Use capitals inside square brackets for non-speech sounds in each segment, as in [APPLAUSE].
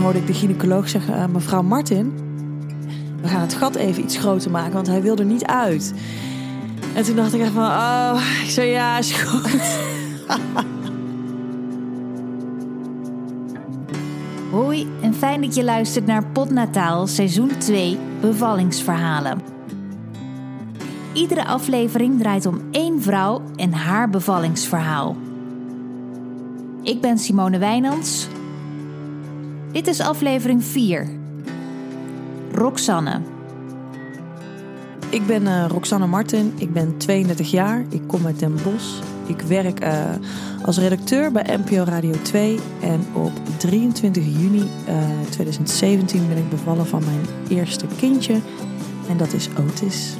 hoorde ik de gynaecoloog zeggen: uh, Mevrouw Martin, we gaan het gat even iets groter maken, want hij wil er niet uit. En toen dacht ik echt van: Oh, ik zei ja, is goed. [LAUGHS] Hoi en fijn dat je luistert naar Potnataal seizoen 2 Bevallingsverhalen. Iedere aflevering draait om één vrouw en haar bevallingsverhaal. Ik ben Simone Wijnands. Dit is aflevering 4. Roxanne. Ik ben uh, Roxanne Martin, ik ben 32 jaar, ik kom uit Den Bosch. Ik werk uh, als redacteur bij NPO Radio 2 en op 23 juni uh, 2017 ben ik bevallen van mijn eerste kindje en dat is Otis.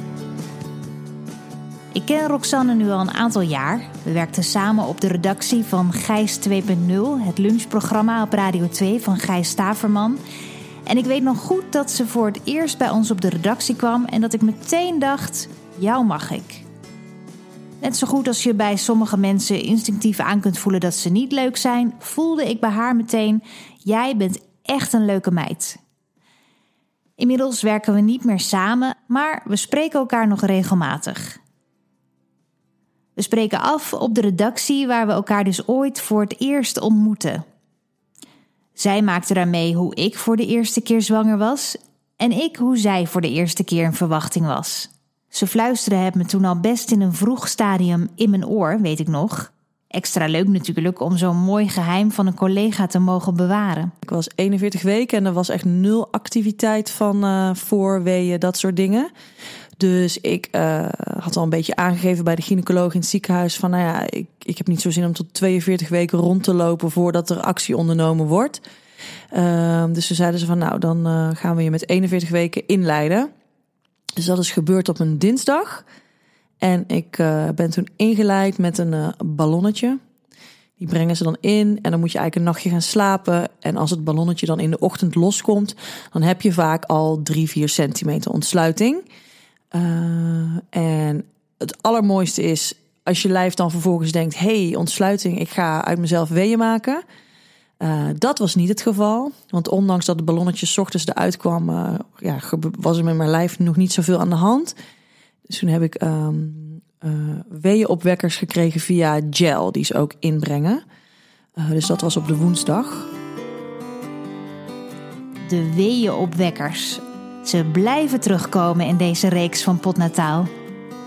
Ik ken Roxanne nu al een aantal jaar. We werkten samen op de redactie van Gijs 2.0, het lunchprogramma op Radio 2 van Gijs Staverman. En ik weet nog goed dat ze voor het eerst bij ons op de redactie kwam en dat ik meteen dacht: jou mag ik. Net zo goed als je bij sommige mensen instinctief aan kunt voelen dat ze niet leuk zijn, voelde ik bij haar meteen: jij bent echt een leuke meid. Inmiddels werken we niet meer samen, maar we spreken elkaar nog regelmatig. We spreken af op de redactie waar we elkaar dus ooit voor het eerst ontmoeten. Zij maakte daarmee hoe ik voor de eerste keer zwanger was en ik hoe zij voor de eerste keer in verwachting was. Ze fluisterde het me toen al best in een vroeg stadium in mijn oor, weet ik nog. Extra leuk natuurlijk om zo'n mooi geheim van een collega te mogen bewaren. Ik was 41 weken en er was echt nul activiteit van uh, voorweeën, dat soort dingen. Dus ik uh, had al een beetje aangegeven bij de gynaecoloog in het ziekenhuis van, nou ja, ik, ik heb niet zo zin om tot 42 weken rond te lopen voordat er actie ondernomen wordt. Uh, dus ze zeiden ze van, nou, dan uh, gaan we je met 41 weken inleiden. Dus dat is gebeurd op een dinsdag. En ik uh, ben toen ingeleid met een ballonnetje. Die brengen ze dan in en dan moet je eigenlijk een nachtje gaan slapen. En als het ballonnetje dan in de ochtend loskomt, dan heb je vaak al 3, 4 centimeter ontsluiting. Uh, en het allermooiste is als je lijf dan vervolgens denkt: hey, ontsluiting, ik ga uit mezelf weeën maken. Uh, dat was niet het geval. Want ondanks dat de ballonnetje ochtends eruit kwam, uh, ja, was er met mijn lijf nog niet zoveel aan de hand. Dus toen heb ik um, uh, weeënopwekkers gekregen via gel, die ze ook inbrengen. dus dat was op de woensdag. De weeënopwekkers. Ze blijven terugkomen in deze reeks van Potnataal.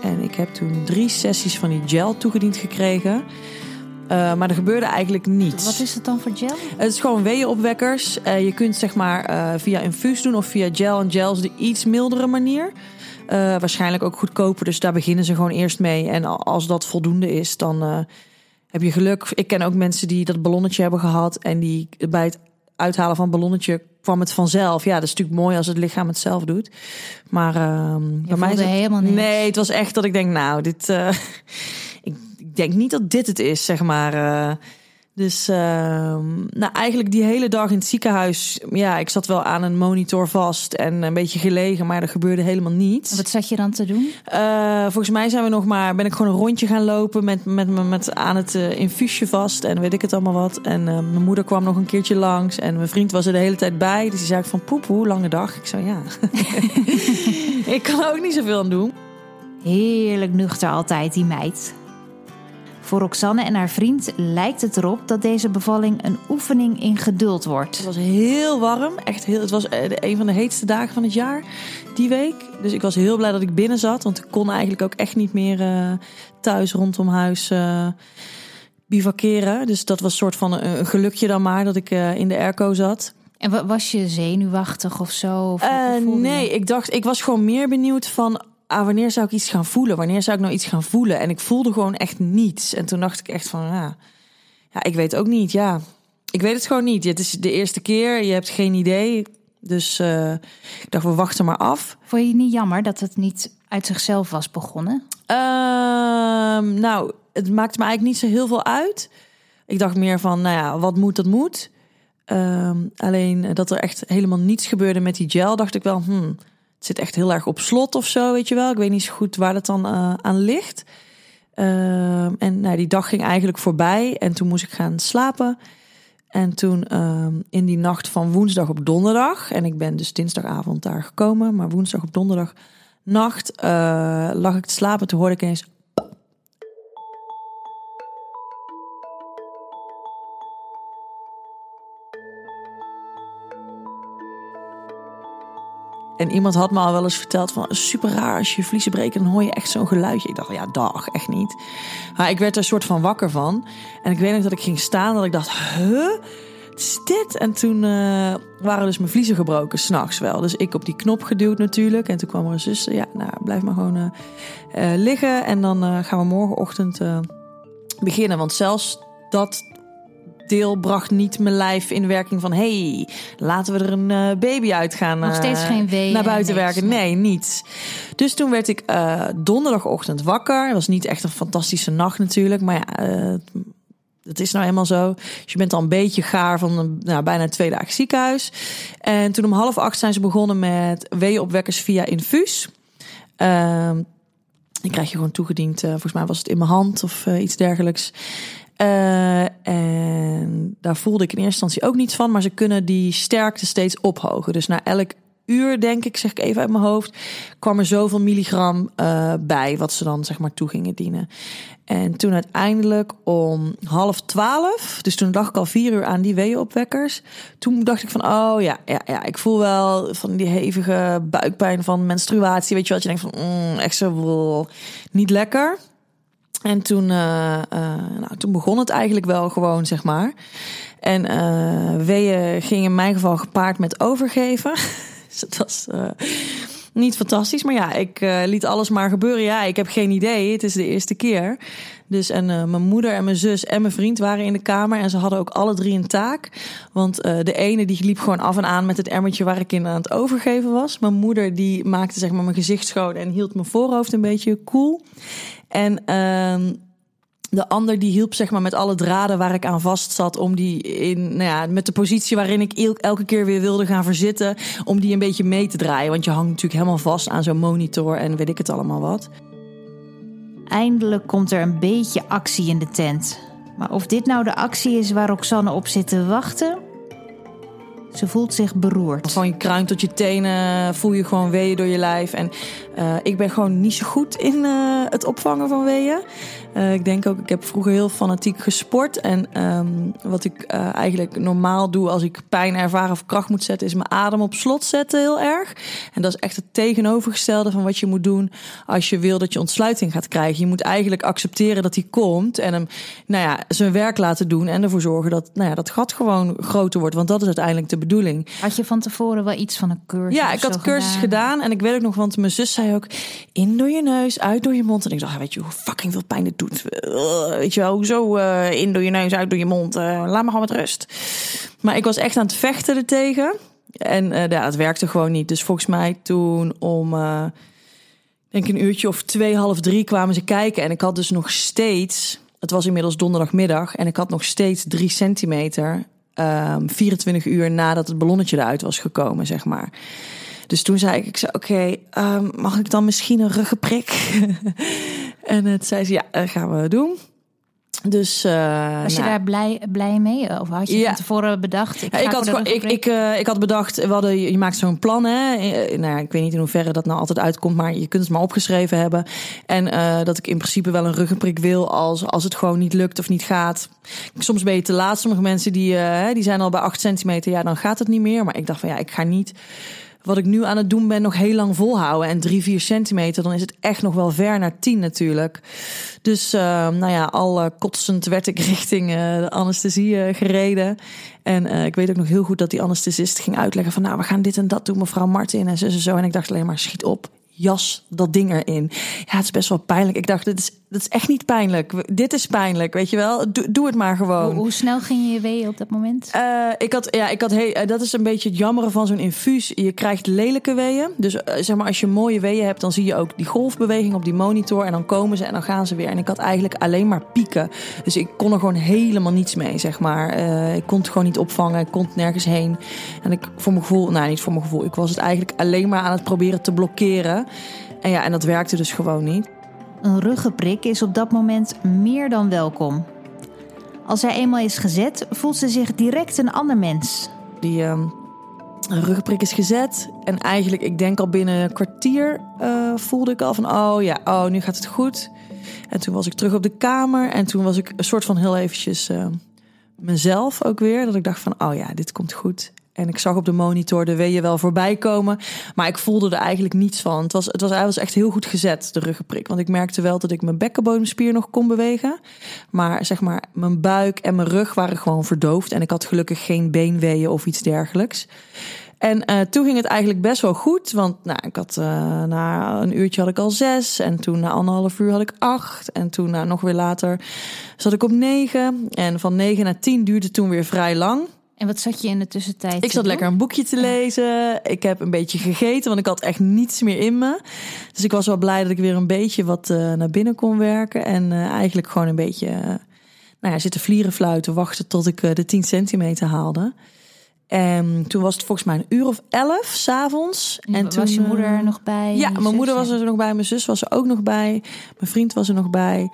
En ik heb toen drie sessies van die gel toegediend gekregen. Uh, maar er gebeurde eigenlijk niets. Wat is het dan voor gel? Het is gewoon weeënopwekkers. Uh, je kunt zeg maar uh, via infuus doen of via gel. En gel is de iets mildere manier. waarschijnlijk ook goedkoper. Dus daar beginnen ze gewoon eerst mee. En als dat voldoende is, dan heb je geluk. Ik ken ook mensen die dat ballonnetje hebben gehad. En die bij het uithalen van ballonnetje kwam het vanzelf. Ja, dat is natuurlijk mooi als het lichaam het zelf doet. Maar uh, bij mij is het helemaal niet. Nee, het was echt dat ik denk, nou, dit. Uh, [LAUGHS] ik, ik, denk niet dat dit het is, zeg maar. Uh, dus uh, nou, eigenlijk die hele dag in het ziekenhuis. Ja, ik zat wel aan een monitor vast en een beetje gelegen, maar er gebeurde helemaal niets. Wat zat je dan te doen? Uh, volgens mij zijn we nog maar, ben ik gewoon een rondje gaan lopen met, met, met, met aan het uh, infuusje vast en weet ik het allemaal wat. En uh, mijn moeder kwam nog een keertje langs en mijn vriend was er de hele tijd bij. Dus die zei van poepoe, lange dag. Ik zei ja, [LAUGHS] [LAUGHS] ik kan er ook niet zoveel aan doen. Heerlijk nuchter altijd, die meid. Voor Roxanne en haar vriend lijkt het erop dat deze bevalling een oefening in geduld wordt. Het was heel warm, echt heel. Het was een van de heetste dagen van het jaar die week. Dus ik was heel blij dat ik binnen zat, want ik kon eigenlijk ook echt niet meer uh, thuis rondom huis uh, bivakeren. Dus dat was een soort van een, gelukje dan maar dat ik uh, in de airco zat. En was je zenuwachtig of zo? Of, nee, ik dacht, ik was gewoon meer benieuwd van ah, wanneer zou ik iets gaan voelen? Wanneer zou ik nou iets gaan voelen? En ik voelde gewoon echt niets. En toen dacht ik echt van, ja, ja ik weet ook niet. Ja, ik weet het gewoon niet. Het is de eerste keer, je hebt geen idee. Dus uh, ik dacht, we wachten maar af. Vond je het niet jammer dat het niet uit zichzelf was begonnen? Uh, nou, het maakte me eigenlijk niet zo heel veel uit. Ik dacht meer van, nou ja, wat moet, dat moet. Uh, alleen dat er echt helemaal niets gebeurde met die gel, dacht ik wel, hmm, zit echt heel erg op slot of zo, weet je wel. Ik weet niet zo goed waar dat dan uh, aan ligt. Uh, en nou, die dag ging eigenlijk voorbij en toen moest ik gaan slapen. En toen ehm, in die nacht van woensdag op donderdag, en ik ben dus dinsdagavond daar gekomen, maar woensdag op donderdag nacht uh, lag ik te slapen. Toen hoorde ik eens. En iemand had me al wel eens verteld van super raar als je vliezen breken, dan hoor je echt zo'n geluidje. Ik dacht, ja, dag, echt niet. Maar ik werd er soort van wakker van. En ik weet nog dat ik ging staan, dat ik dacht, huh? is dit? En toen uh, waren dus mijn vliezen gebroken, s'nachts wel. Dus ik op die knop geduwd natuurlijk. En toen kwam er een zus, ja, nou, blijf maar gewoon uh, uh, liggen. En dan gaan we morgenochtend beginnen. Want zelfs dat deel bracht niet mijn lijf in werking van... hey, laten we er een baby uit gaan Nog steeds geen wee naar buiten werken. Nee, niets. Dus toen werd ik donderdagochtend wakker. Het was niet echt een fantastische nacht natuurlijk. Maar ja dat is nou eenmaal zo. Dus je bent al een beetje gaar van nou, bijna twee dagen ziekenhuis. En toen om half acht zijn ze begonnen met weeënopwekkers via infuus. Uh, die krijg je gewoon toegediend. Uh, volgens mij was het in mijn hand of uh, iets dergelijks. Uh, en daar voelde ik in eerste instantie ook niets van. Maar ze kunnen die sterkte steeds ophogen. Dus na elk uur, denk ik, zeg ik even uit mijn hoofd, kwam er zoveel milligram uh, bij, wat ze dan zeg maar toe gingen dienen. En toen uiteindelijk om half twaalf, dus toen dacht ik al vier uur aan die weeënopwekkers. Toen dacht ik van, oh ja, ja, ja, ik voel wel van die hevige buikpijn van menstruatie. Weet je wat je denkt van, mm, echt zo, niet lekker. En toen, uh, uh, nou, toen begon het eigenlijk wel gewoon, zeg maar. En uh, weeën ging in mijn geval gepaard met overgeven. [LAUGHS] Dus het was niet fantastisch. Maar ja, ik uh, liet alles maar gebeuren. Ja, ik heb geen idee. Het is de eerste keer. Dus en uh, mijn moeder en mijn zus en mijn vriend waren in de kamer. En ze hadden ook alle drie een taak. Want de ene die liep gewoon af en aan met het emmertje waar ik in aan het overgeven was. Mijn moeder die maakte zeg maar mijn gezicht schoon en hield mijn voorhoofd een beetje koel. En ehm, de ander die hielp zeg maar met alle draden waar ik aan vast zat om die in nou ja, met de positie waarin ik elke keer weer wilde gaan verzitten om die een beetje mee te draaien want je hangt natuurlijk helemaal vast aan zo'n monitor en weet ik het allemaal wat. Eindelijk komt er een beetje actie in de tent. Maar of dit nou de actie is waar Roxanne op zit te wachten, ze voelt zich beroerd. Van je kruin tot je tenen voel je gewoon weeën door je lijf. En uh, ik ben gewoon niet zo goed in uh, het opvangen van weeën. Uh, ik denk ook, ik heb vroeger heel fanatiek gesport. En um, wat ik eigenlijk normaal doe als ik pijn ervaar of kracht moet zetten, is mijn adem op slot zetten heel erg. En dat is echt het tegenovergestelde van wat je moet doen als je wil dat je ontsluiting gaat krijgen. Je moet eigenlijk accepteren dat hij komt en hem nou ja, zijn werk laten doen. En ervoor zorgen dat nou ja, dat gat gewoon groter wordt. Want dat is uiteindelijk de bedoeling. Had je van tevoren wel iets van een cursus? Ja, ik had cursus gedaan. gedaan. En ik weet ook nog, want mijn zus zei ook: in door je neus, uit door je mond. En ik dacht, weet je hoe fucking veel pijn dit doet? Weet je wel, zo uh, in door je neus, uit door je mond. Uh, laat me gewoon met rust. Maar ik was echt aan het vechten ertegen. En uh, ja, het werkte gewoon niet. Dus volgens mij toen om, denk een uurtje of twee, half drie kwamen ze kijken. En ik had dus nog steeds, het was inmiddels donderdagmiddag. En ik had nog steeds drie centimeter. Um, ehm, 24 uur nadat het ballonnetje eruit was gekomen, zeg maar. Dus toen zei ik, ik zei, oké, okay, um, mag ik dan misschien een ruggenprik? [LAUGHS] en het zei ze, ja, dat gaan we doen. Dus, uh, Was je nou, daar blij, blij mee? Of had je ja. van tevoren bedacht? Ik, ja, ik, had, gewoon, ik, ik, uh, ik had bedacht, we hadden, je maakt zo'n plan. Hè? Uh, nou, ik weet niet in hoeverre dat nou altijd uitkomt, maar je kunt het maar opgeschreven hebben. En dat ik in principe wel een ruggenprik wil als, als het gewoon niet lukt of niet gaat. Soms ben je te laat. Sommige mensen die, die zijn al bij 8 centimeter, ja, dan gaat het niet meer. Maar ik dacht van ja, ik ga niet wat ik nu aan het doen ben nog heel lang volhouden. En drie, vier centimeter, dan is het echt nog wel ver naar tien natuurlijk. Dus uh, nou ja, al uh, kotsend werd ik [LAUGHS] richting uh, de anesthesie gereden. En ik weet ook nog heel goed dat die anesthesist ging uitleggen van... nou, we gaan dit en dat doen, mevrouw Martin en zo en zo. En ik dacht alleen maar, schiet op, jas dat ding erin. Ja, het is best wel pijnlijk. Ik dacht, dit is, dat is echt niet pijnlijk. Dit is pijnlijk, weet je wel. Doe, doe het maar gewoon. Hoe, hoe, snel ging je je wee op dat moment? Uh, ik had, ja, ik had hey, dat is een beetje het jammere van zo'n infuus. Je krijgt lelijke weeën. Dus uh, zeg maar, als je mooie weeën hebt, dan zie je ook die golfbeweging op die monitor. En dan komen ze en dan gaan ze weer. En ik had eigenlijk alleen maar pieken. Dus ik kon er gewoon helemaal niets mee, zeg maar. Ik kon het gewoon niet opvangen. Ik kon nergens heen. En ik, voor mijn gevoel, nou niet voor mijn gevoel. Ik was het eigenlijk alleen maar aan het proberen te blokkeren. En ja, en dat werkte dus gewoon niet. Een ruggenprik is op dat moment meer dan welkom. Als zij eenmaal is gezet, voelt ze zich direct een ander mens. Die ehm, ruggenprik is gezet. En eigenlijk, ik denk al binnen een kwartier uh, voelde ik al van... oh ja, oh, nu gaat het goed. En toen was ik terug op de kamer. En toen was ik een soort van heel eventjes uh, mezelf ook weer. Dat ik dacht van, oh ja, dit komt goed. En ik zag op de monitor de weeën wel voorbij komen. Maar ik voelde er eigenlijk niets van. Het was, het was, was echt heel goed gezet, de ruggenprik. Want ik merkte wel dat ik mijn bekkenbodemspier nog kon bewegen. Maar zeg maar, mijn buik en mijn rug waren gewoon verdoofd. En ik had gelukkig geen beenweeën of iets dergelijks. En uh, toen ging het eigenlijk best wel goed. Want nou, ik had uh, na een uurtje had ik al zes. En toen na anderhalf uur had ik acht. En toen nou, nog weer later zat ik op negen. En van negen naar tien duurde toen weer vrij lang. En wat zat je in de tussentijd? Ik zat lekker een boekje te lezen. Ik heb een beetje gegeten, want ik had echt niets meer in me. Dus ik was wel blij dat ik weer een beetje wat uh, naar binnen kon werken. En uh, eigenlijk gewoon een beetje uh, nou ja, zitten vlieren fluiten, wachten tot ik de 10 centimeter haalde. En toen was het volgens mij een uur of elf s'avonds. En, en toen was je moeder nog bij? Ja, mijn moeder was er nog bij. Mijn zus was er ook nog bij. Mijn vriend was er nog bij.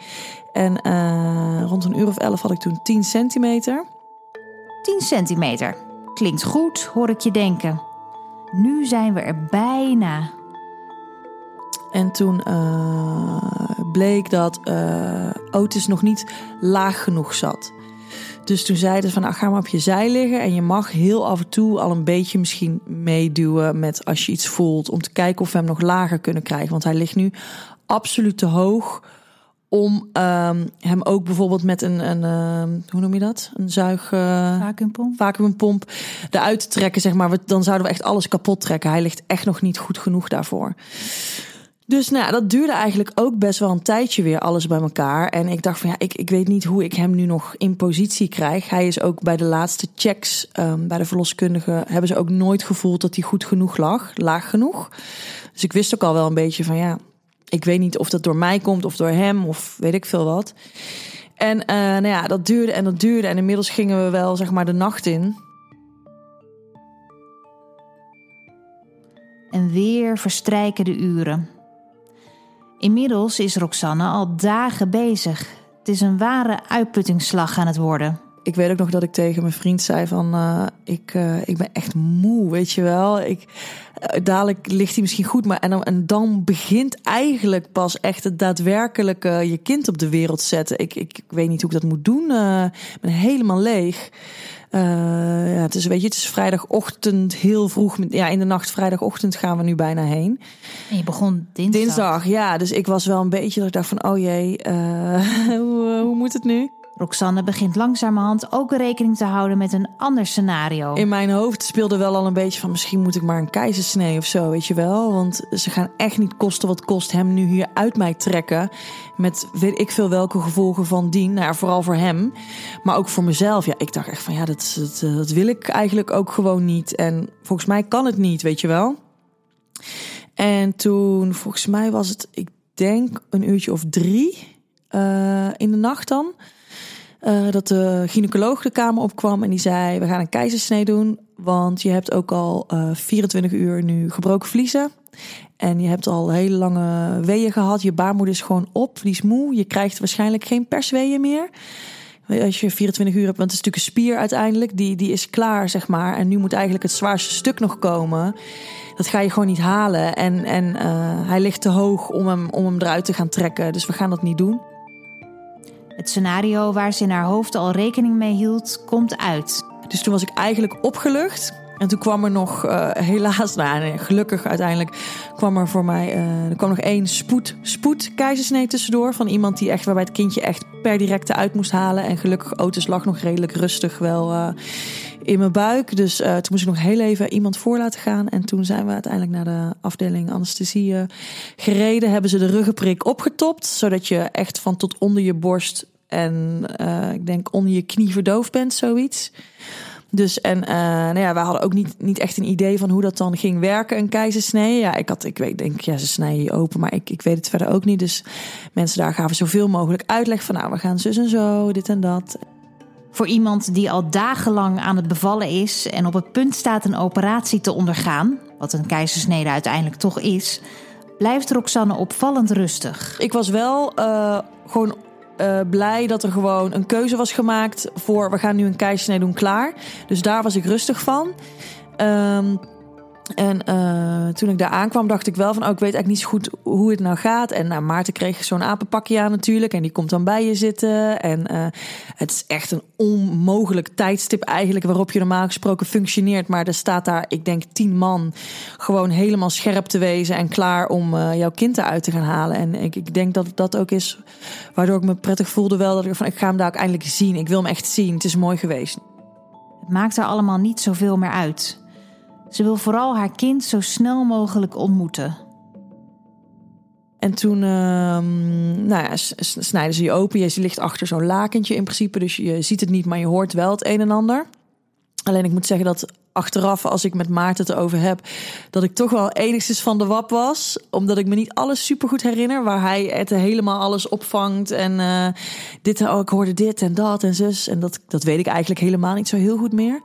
En rond een uur of elf had ik toen 10 centimeter. 10 centimeter. Klinkt goed, hoor ik je denken. Nu zijn we er bijna. En toen uh, bleek dat uh, Otis nog niet laag genoeg zat. Dus toen zeiden ze van, nou, ga maar op je zij liggen. En je mag heel af en toe al een beetje misschien meeduwen met als je iets voelt. Om te kijken of we hem nog lager kunnen krijgen. Want hij ligt nu absoluut te hoog om um, hem ook bijvoorbeeld met een, een uh, hoe noem je dat? Een zuig... Uh, vacuumpomp. Vacuumpomp eruit te trekken, zeg maar. Dan zouden we echt alles kapot trekken. Hij ligt echt nog niet goed genoeg daarvoor. Dus nou, dat duurde eigenlijk ook best wel een tijdje weer alles bij elkaar. En ik dacht van ja, ik, ik weet niet hoe ik hem nu nog in positie krijg. Hij is ook bij de laatste checks um, bij de verloskundige hebben ze ook nooit gevoeld dat hij goed genoeg lag, laag genoeg. Dus ik wist ook al wel een beetje van ja, ik weet niet of dat door mij komt of door hem of weet ik veel wat. En uh, nou ja, dat duurde en dat duurde. En inmiddels gingen we wel zeg maar de nacht in. En weer verstrijken de uren. Inmiddels is Roxanne al dagen bezig. Het is een ware uitputtingsslag aan het worden. Ik weet ook nog dat ik tegen mijn vriend zei van... Uh, ik, uh, ik ben echt moe, weet je wel. Ik, uh, dadelijk ligt hij misschien goed, maar en dan, en dan begint eigenlijk pas echt het daadwerkelijke je kind op de wereld zetten. Ik, ik, ik weet niet hoe ik dat moet doen. ik ben helemaal leeg. Uh, ja, het is, weet je, het is vrijdagochtend heel vroeg. Ja, in de nacht vrijdagochtend gaan we nu bijna heen. En je begon dinsdag. Dinsdag, ja. Dus ik was wel een beetje dat ik dacht van, oh jee, uh, [LAUGHS] hoe, hoe moet het nu? Roxanne begint langzamerhand ook rekening te houden met een ander scenario. In mijn hoofd speelde wel al een beetje van misschien moet ik maar een keizersnee of zo, weet je wel. Want ze gaan echt niet kosten wat kost hem nu hier uit mij trekken. Met weet ik veel welke gevolgen van dien. Nou ja, vooral voor hem. Maar ook voor mezelf. Ja, ik dacht echt van ja, dat, dat, dat wil ik eigenlijk ook gewoon niet. En volgens mij kan het niet, weet je wel. En toen, volgens mij was het, ik denk een uurtje of drie uh, in de nacht dan. Uh, dat de gynaecoloog de kamer opkwam en die zei: We gaan een keizersnee doen. Want je hebt ook al uh, 24 uur nu gebroken vliezen. En je hebt al hele lange weeën gehad. Je baarmoeder is gewoon op, die is moe. Je krijgt waarschijnlijk geen persweeën meer. Als je 24 uur hebt, want het is natuurlijk een spier uiteindelijk. Die, die is klaar, zeg maar. En nu moet eigenlijk het zwaarste stuk nog komen. Dat ga je gewoon niet halen. En, en uh, hij ligt te hoog om hem, om hem eruit te gaan trekken. Dus we gaan dat niet doen. Het scenario waar ze in haar hoofd al rekening mee hield, komt uit. Dus toen was ik eigenlijk opgelucht. En toen kwam er nog, uh, helaas, nou gelukkig uiteindelijk, kwam er voor mij, uh, er kwam nog één spoed, spoed keizersnee tussendoor. Van iemand die echt, waarbij het kindje echt per directe uit moest halen. En gelukkig, Otis lag nog redelijk rustig wel uh, in mijn buik. Dus toen moest ik nog heel even iemand voor laten gaan. En toen zijn we uiteindelijk naar de afdeling anesthesie gereden. Hebben ze de ruggenprik opgetopt, zodat je echt van tot onder je borst en ik denk onder je knie verdoofd bent, zoiets. Dus en uh, nou ja, we hadden ook niet, niet echt een idee van hoe dat dan ging werken, een keizersnee. Ja, ik had, ik weet, denk, ja, ze snijden je open, maar ik, ik weet het verder ook niet. Dus mensen daar gaven zoveel mogelijk uitleg van, nou, we gaan zus en zo, dit en dat. Voor iemand die al dagenlang aan het bevallen is en op het punt staat een operatie te ondergaan, wat een keizersnede uiteindelijk toch is, blijft Roxanne opvallend rustig. Ik was wel uh, gewoon uh, blij dat er gewoon een keuze was gemaakt voor we gaan nu een keizersnee doen klaar. Dus daar was ik rustig van. Um, en uh, toen ik daar aankwam, dacht ik wel van, oh, ik weet eigenlijk niet zo goed hoe het nou gaat. En nou, Maarten kreeg zo'n apenpakje aan natuurlijk. En die komt dan bij je zitten. En uh, het is echt een onmogelijk tijdstip eigenlijk waarop je normaal gesproken functioneert. Maar er staat daar, ik denk, tien man gewoon helemaal scherp te wezen en klaar om uh, jouw kind eruit te gaan halen. En ik, ik denk dat dat ook is waardoor ik me prettig voelde wel. Dat ik van, ik ga hem daar ook eindelijk zien. Ik wil hem echt zien. Het is mooi geweest. Het maakt er allemaal niet zoveel meer uit. Ze wil vooral haar kind zo snel mogelijk ontmoeten. En toen uh, nou ja, snijden ze je open. Je ligt achter zo'n lakentje in principe. Dus je ziet het niet, maar je hoort wel het een en ander. Alleen ik moet zeggen dat achteraf, als ik met Maarten het erover heb, dat ik toch wel enigszins van de wap was. Omdat ik me niet alles super goed herinner. Waar hij het helemaal alles opvangt. En uh, dit, oh, ik hoorde dit en dat en zus. En dat, dat weet ik eigenlijk helemaal niet zo heel goed meer.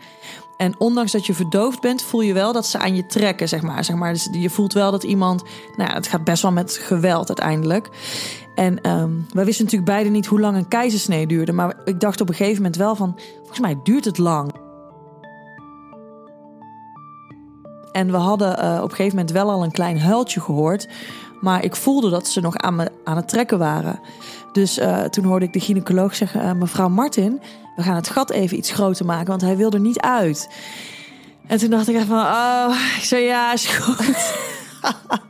En ondanks dat je verdoofd bent, voel je wel dat ze aan je trekken, zeg maar. Zeg maar dus je voelt wel dat iemand, nou het gaat best wel met geweld uiteindelijk. En um, wij wisten natuurlijk beide niet hoe lang een keizersnee duurde. Maar ik dacht op een gegeven moment wel van, volgens mij duurt het lang. En we hadden uh, op een gegeven moment wel al een klein huiltje gehoord. Maar ik voelde dat ze nog aan, me, aan het trekken waren. Dus uh, toen hoorde ik de gynaecoloog zeggen: uh, Mevrouw Martin, we gaan het gat even iets groter maken, want hij wil er niet uit. En toen dacht ik even van: Oh, ik zei ja, is goed. [LAUGHS]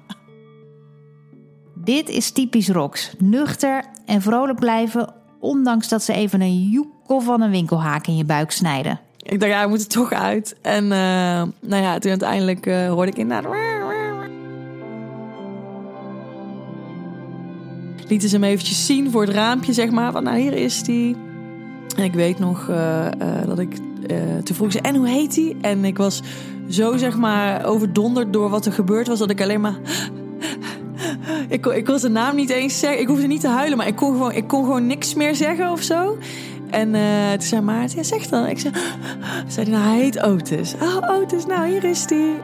Dit is typisch Rox. Nuchter en vrolijk blijven, ondanks dat ze even een joekel van een winkelhaak in je buik snijden. Ik dacht, ja, hij moet er toch uit. En uh, nou ja, toen uiteindelijk uh, hoorde ik inderdaad... Lieten ze hem eventjes zien voor het raampje, zeg maar. Van, nou, hier is hij. En ik weet nog uh, dat ik toen vroeg ze, en hoe heet hij? En ik was zo, zeg maar, overdonderd door wat er gebeurd was... dat ik alleen maar... [LAUGHS] ik, kon, ik kon zijn naam niet eens zeggen. Ik hoefde niet te huilen, maar ik kon gewoon, ik kon gewoon niks meer zeggen of zo. En uh, toen zei Maarten, ja, zeg dan. Ik zei, [LAUGHS] zei nou, hij heet Otis. Oh, Otis, nou, hier is hij.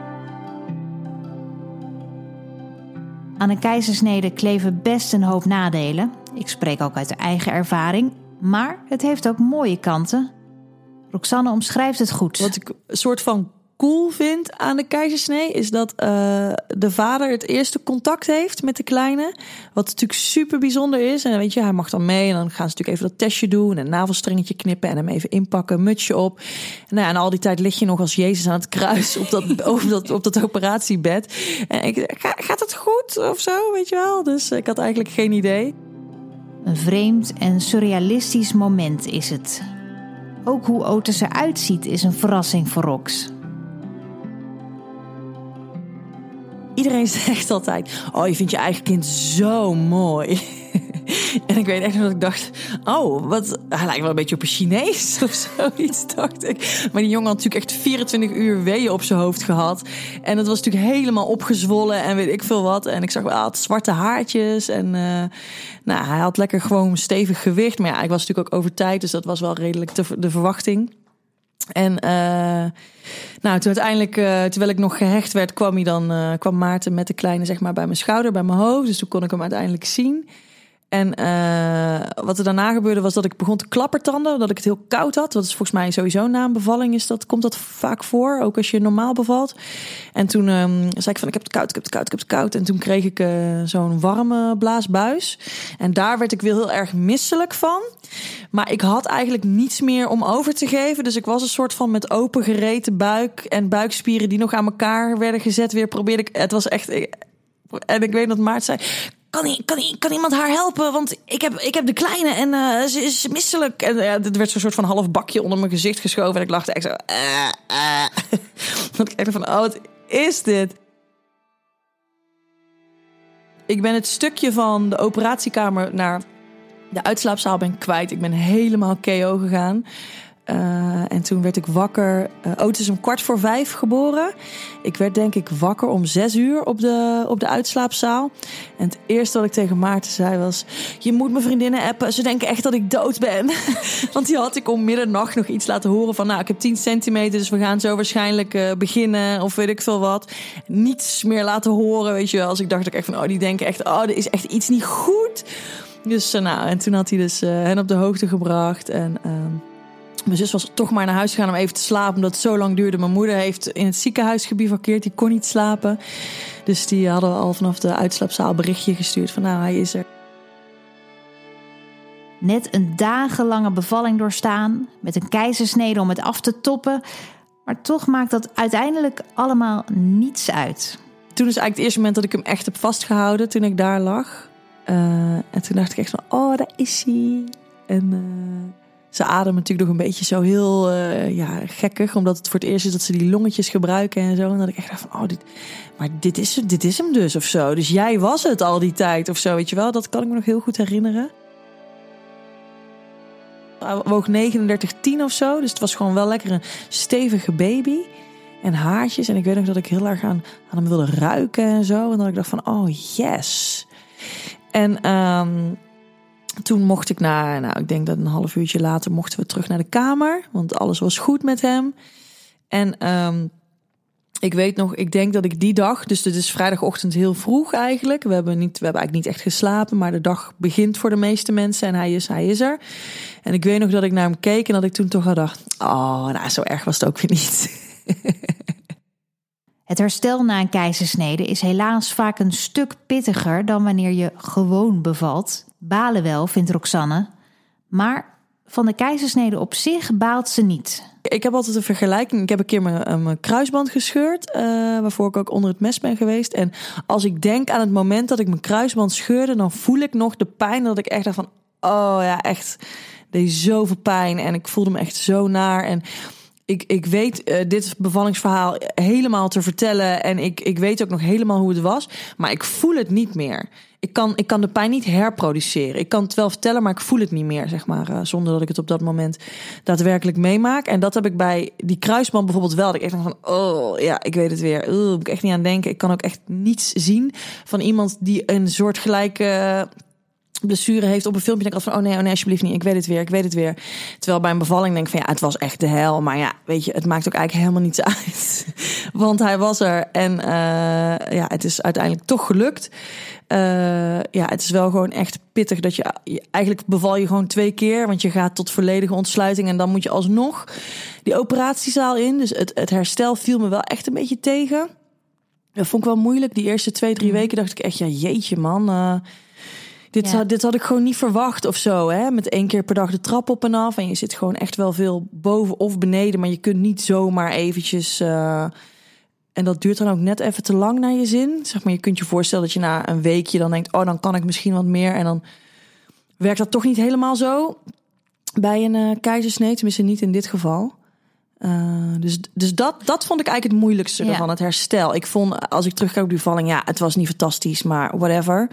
Aan een keizersnede kleven best een hoop nadelen. Ik spreek ook uit eigen ervaring. Maar het heeft ook mooie kanten. Roxanne omschrijft het goed. Wat ik een soort van cool vind aan de keizersnee is dat uh, de vader het eerste contact heeft met de kleine. Wat natuurlijk super bijzonder is. En weet je, hij mag dan mee en dan gaan ze natuurlijk even dat testje doen. En een navelstrengetje knippen en hem even inpakken, mutsje op. En, nou, en al die tijd lig je nog als Jezus aan het kruis op dat, [LAUGHS] op dat, op dat operatiebed. En ik, gaat het goed of zo, weet je wel? Dus ik had eigenlijk geen idee. Een vreemd en surrealistisch moment is het. Ook hoe Otis eruit ziet is een verrassing voor Rox. Iedereen [LAUGHS] zegt altijd: Oh, je vindt je eigen kind zo mooi. [LAUGHS] en ik weet echt nog dat ik dacht: Oh, wat. Hij lijkt wel een beetje op een Chinees [LAUGHS] of zoiets, dacht ik. Maar die jongen had natuurlijk echt 24 uur weeën op zijn hoofd gehad. En het was natuurlijk helemaal opgezwollen en weet ik veel wat. En ik zag wel, had zwarte haartjes. En uh, nou, hij had lekker gewoon stevig gewicht. Maar ja, ik was natuurlijk ook over tijd, dus dat was wel redelijk de, verwachting. En uh, nou, toen uiteindelijk, uh, terwijl ik nog gehecht werd, kwam, hij dan, kwam Maarten met de kleine zeg maar, bij mijn schouder, bij mijn hoofd. Dus toen kon ik hem uiteindelijk zien. En uh, wat er daarna gebeurde was dat ik begon te klappertanden, dat ik het heel koud had. Dat is volgens mij sowieso na een bevalling is dat, komt dat vaak voor, ook als je normaal bevalt. En toen um, zei ik van ik heb het koud, ik heb het koud, ik heb het koud. En toen kreeg ik uh, zo'n warme blaasbuis. En daar werd ik weer heel erg misselijk van. Maar ik had eigenlijk niets meer om over te geven. Dus ik was een soort van met open gereten buik en buikspieren die nog aan elkaar werden gezet. Weer probeerde ik. Het was echt. En ik weet dat Maart zei: kan, kan, kan iemand haar helpen? Want ik heb, ik heb de kleine en uh, ze is misselijk. En dit werd zo'n soort van half bakje onder mijn gezicht geschoven. En ik lachte echt zo. [LAUGHS] Uh, uh. ik dacht van, oh, wat is dit? Ik ben het stukje van de operatiekamer naar de uitslaapzaal ben kwijt. Ik ben helemaal KO gegaan. Uh, en toen werd ik wakker. Uh, Otis is om kwart voor vijf geboren. Ik werd denk ik wakker om zes uur op de, op de uitslaapzaal. En het eerste wat ik tegen Maarten zei was... Je moet mijn vriendinnen appen. Ze denken echt dat ik dood ben. [LAUGHS] Want die had ik om middernacht nog iets laten horen van... Nou, ik heb 10 centimeter, dus we gaan zo waarschijnlijk uh, beginnen. Of weet ik veel wat. Niets meer laten horen, weet je wel. Als ik dacht ik echt van... Oh, die denken echt... Oh, er is echt iets niet goed. Dus nou, en toen had hij dus hen op de hoogte gebracht. En uh, mijn zus was toch maar naar huis gegaan om even te slapen, omdat het zo lang duurde. Mijn moeder heeft in het ziekenhuis gebivakkeerd, die kon niet slapen. Dus die hadden al vanaf de uitslaapzaal berichtje gestuurd van nou, hij is er. Net een dagenlange bevalling doorstaan, met een keizersnede om het af te toppen. Maar toch maakt dat uiteindelijk allemaal niets uit. Toen is eigenlijk het eerste moment dat ik hem echt heb vastgehouden, toen ik daar lag. Uh, en toen dacht ik echt van, oh, daar is hij. En uh, ze ademen natuurlijk nog een beetje zo heel uh, ja, gekkig. Omdat het voor het eerst is dat ze die longetjes gebruiken en zo. En dat ik echt dacht van, oh, dit, maar dit is, dit is hem dus of zo. Dus jij was het al die tijd of zo, weet je wel. Dat kan ik me nog heel goed herinneren. Hij woog 39,10 of zo. Dus het was gewoon wel lekker een stevige baby. En haartjes. En ik weet nog dat ik heel erg aan, hem wilde ruiken en zo. En dat ik dacht van, oh yes. En um, toen mocht ik na, nou, ik denk dat een half uurtje later mochten we terug naar de kamer. Want alles was goed met hem. En um, ik weet nog, ik denk dat ik die dag, dus het is vrijdagochtend heel vroeg eigenlijk. We hebben, niet, we hebben eigenlijk niet echt geslapen, maar de dag begint voor de meeste mensen en hij is, hij is er. En ik weet nog dat ik naar hem keek en dat ik toen toch had gedacht, oh, nou zo erg was het ook weer niet. [LAUGHS] Het herstel na een keizersnede is helaas vaak een stuk pittiger dan wanneer je gewoon bevalt. Balen wel, vindt Roxanne. Maar van de keizersnede op zich baalt ze niet. Ik heb altijd een vergelijking. Ik heb een keer mijn, mijn kruisband gescheurd, uh, waarvoor ik ook onder het mes ben geweest. En als ik denk aan het moment dat ik mijn kruisband scheurde, dan voel ik nog de pijn dat ik echt dacht van, oh ja, echt, deed zoveel pijn en ik voelde me echt zo naar. En ik, ik weet uh, dit bevallingsverhaal helemaal te vertellen. En ik, ik weet ook nog helemaal hoe het was. Maar ik voel het niet meer. Ik kan, ik kan de pijn niet herproduceren. Ik kan het wel vertellen, maar ik voel het niet meer, zeg maar. Uh, zonder dat ik het op dat moment daadwerkelijk meemaak. En dat heb ik bij die kruisband bijvoorbeeld wel. Dat ik echt van, oh ja, ik weet het weer. Uh, moet ik echt niet aan denken. Ik kan ook echt niets zien van iemand die een soort gelijke blessure heeft op een filmpje. Denk ik van, oh nee, oh nee, alsjeblieft niet. Ik weet het weer, ik weet het weer. Terwijl bij een bevalling denk ik van, ja, het was echt de hel. Maar ja, weet je, het maakt ook eigenlijk helemaal niets [LAUGHS] uit. Want hij was er en uh, ja, het is uiteindelijk toch gelukt. Uh, ja, het is wel gewoon echt pittig dat je, eigenlijk beval je gewoon twee keer. Want je gaat tot volledige ontsluiting en dan moet je alsnog die operatiezaal in. Dus het, het herstel viel me wel echt een beetje tegen. Dat vond ik wel moeilijk. Die eerste twee, drie weken dacht ik echt, ja jeetje man... Uh, dit, ja. had, dit had ik gewoon niet verwacht of zo. Hè? Met één keer per dag de trap op en af. En je zit gewoon echt wel veel boven of beneden. Maar je kunt niet zomaar eventjes... Uh, en dat duurt dan ook net even te lang naar je zin. Zeg maar, je kunt je voorstellen dat je na een weekje dan denkt... oh, dan kan ik misschien wat meer. En dan werkt dat toch niet helemaal zo bij een uh, keizersnee. Tenminste niet in dit geval. Uh, dus dus dat, dat vond ik eigenlijk het moeilijkste ja. van het herstel. Ik vond, als ik terugkijk op die valling, ja, het was niet fantastisch, maar whatever.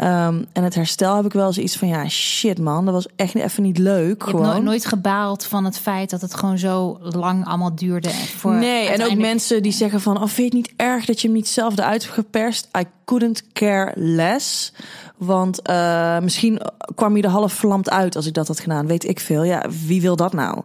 Um, en het herstel heb ik wel zoiets van, ja, shit man, dat was echt even niet leuk. Je gewoon. hebt nooit, nooit gebaald van het feit dat het gewoon zo lang allemaal duurde. Voor nee, en ook mensen die zeggen van, oh, vind je het niet erg dat je hem niet zelf eruit hebt geperst? I couldn't care less. Want uh, misschien kwam je er half verlamd uit als ik dat had gedaan. Weet ik veel. Ja, wie wil dat nou?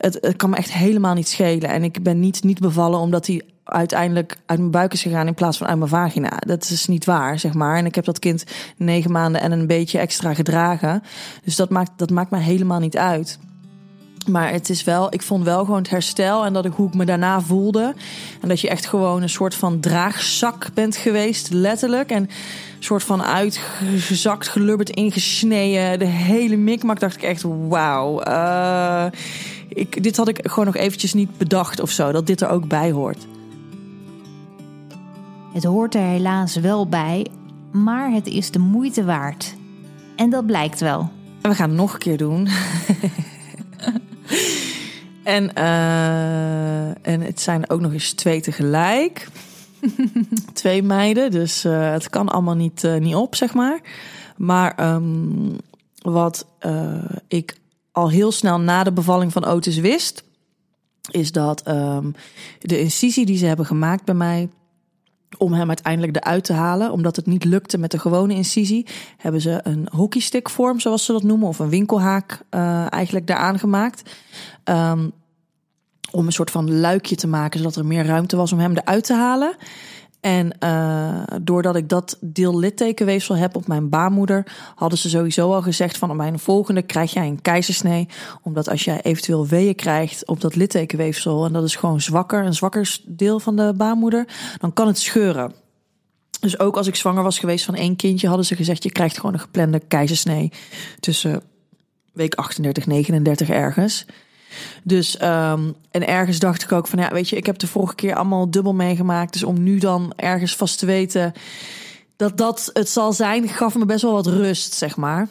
Het, kan me echt helemaal niet schelen. En ik ben niet, niet bevallen omdat hij uiteindelijk uit mijn buik is gegaan in plaats van uit mijn vagina. Dat is niet waar, zeg maar. En ik heb dat kind negen maanden en een beetje extra gedragen. Dus dat maakt, dat maakt me helemaal niet uit. Maar het is wel, ik vond wel gewoon het herstel en dat ik hoe ik me daarna voelde. En dat je echt gewoon een soort van draagzak bent geweest, letterlijk. En een soort van uitgezakt, gelubberd, ingesneden. De hele mikmak dacht ik echt, wauw. Uh, ik, dit had ik gewoon nog eventjes niet bedacht of zo, dat dit er ook bij hoort. Het hoort er helaas wel bij, maar het is de moeite waard. En dat blijkt wel. We gaan het nog een keer doen. [LAUGHS] en, uh, en het zijn ook nog eens twee tegelijk. [LAUGHS] twee meiden, dus uh, het kan allemaal niet, uh, niet op, zeg maar. Maar um, wat ik al heel snel na de bevalling van Otis wist, is dat um, de incisie die ze hebben gemaakt bij mij om hem uiteindelijk eruit te halen, omdat het niet lukte met de gewone incisie, hebben ze een hockeystickvorm, zoals ze dat noemen, of een winkelhaak uh, eigenlijk daaraan gemaakt. Um, om een soort van luikje te maken, zodat er meer ruimte was om hem eruit te halen. En uh, doordat ik dat deel littekenweefsel heb op mijn baarmoeder, hadden ze sowieso al gezegd van op mijn volgende krijg jij een keizersnee. Omdat als jij eventueel weeën krijgt op dat littekenweefsel, en dat is gewoon zwakker, een zwakker deel van de baarmoeder, dan kan het scheuren. Dus ook als ik zwanger was geweest van één kindje, hadden ze gezegd: je krijgt gewoon een geplande keizersnee tussen week 38, 39 ergens. Dus, um, en ergens dacht ik ook van, ja, weet je, ik heb de vorige keer allemaal dubbel meegemaakt. Dus om nu dan ergens vast te weten dat dat het zal zijn, gaf me best wel wat rust, zeg maar.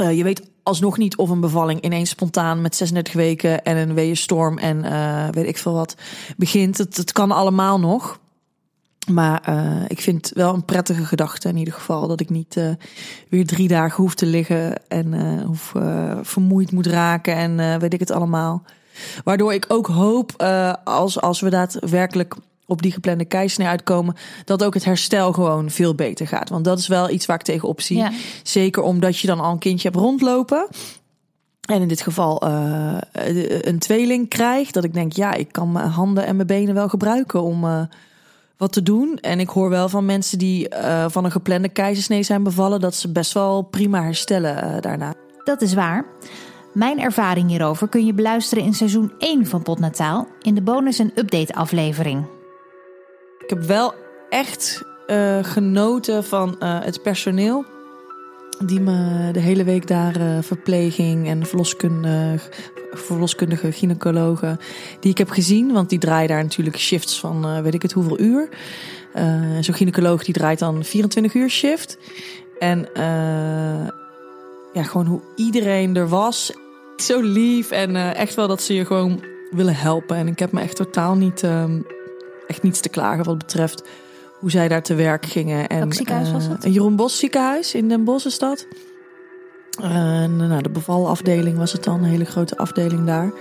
Uh, je weet alsnog niet of een bevalling ineens spontaan met 36 weken en een weeënstorm en uh, weet ik veel wat begint. Het, het kan allemaal nog. Maar uh, ik vind wel een prettige gedachte in ieder geval. Dat ik niet uh, weer drie dagen hoef te liggen en uh, hoef vermoeid moet raken en weet ik het allemaal. Waardoor ik ook hoop, als, als we daadwerkelijk op die geplande keisnee uitkomen, dat ook het herstel gewoon veel beter gaat. Want dat is wel iets waar ik tegenop zie. Ja. Zeker omdat je dan al een kindje hebt rondlopen. En in dit geval een tweeling krijgt. Dat ik denk, ja, ik kan mijn handen en mijn benen wel gebruiken om wat te doen. En ik hoor wel van mensen die uh, van een geplande keizersnee zijn bevallen, dat ze best wel prima herstellen uh, daarna. Dat is waar. Mijn ervaring hierover kun je beluisteren in seizoen 1 van Potnataal in de bonus- en update-aflevering. Ik heb wel echt uh, genoten van het personeel die me de hele week daar uh, verpleging en verloskunde, verloskundige gynaecologen die ik heb gezien. Want die draaien daar natuurlijk shifts van uh, weet ik het hoeveel uur. Uh, Zo'n gynaecoloog die draait dan 24 uur shift. En ja, gewoon hoe iedereen er was. Zo lief en echt wel dat ze je gewoon willen helpen. En ik heb me echt totaal niet, um, echt niets te klagen wat betreft hoe zij daar te werk gingen. En, Welk ziekenhuis was het? Een Jeroen Bos ziekenhuis in Den Bosch is dat. En nou, de bevalafdeling was het dan, een hele grote afdeling daar.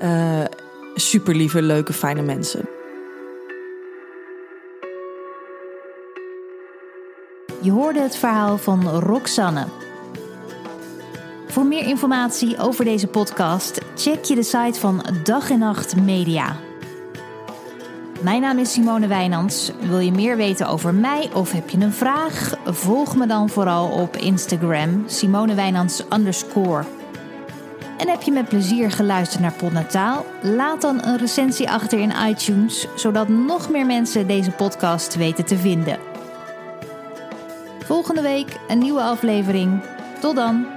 Uh, super lieve, leuke, fijne mensen. Je hoorde het verhaal van Roxanne. Voor meer informatie over deze podcast check je de site van Dag en Nacht Media. Mijn naam is Simone Wijnands. Wil je meer weten over mij of heb je een vraag? Volg me dan vooral op Instagram, Simone Wijnands. En heb je met plezier geluisterd naar Podnataal? Laat dan een recensie achter in iTunes, zodat nog meer mensen deze podcast weten te vinden. Volgende week een nieuwe aflevering. Tot dan!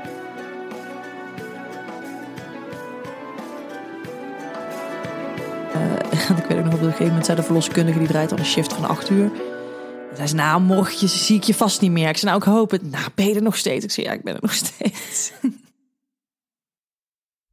Nog op een gegeven moment zei de verloskundige die draait al een shift van acht uur. Hij zei, nou, morgen zie ik je vast niet meer. Ik zei, nou, ik hoop het. Nou, ben je er nog steeds? Ik zei, ja, ik ben er nog [LAUGHS] steeds.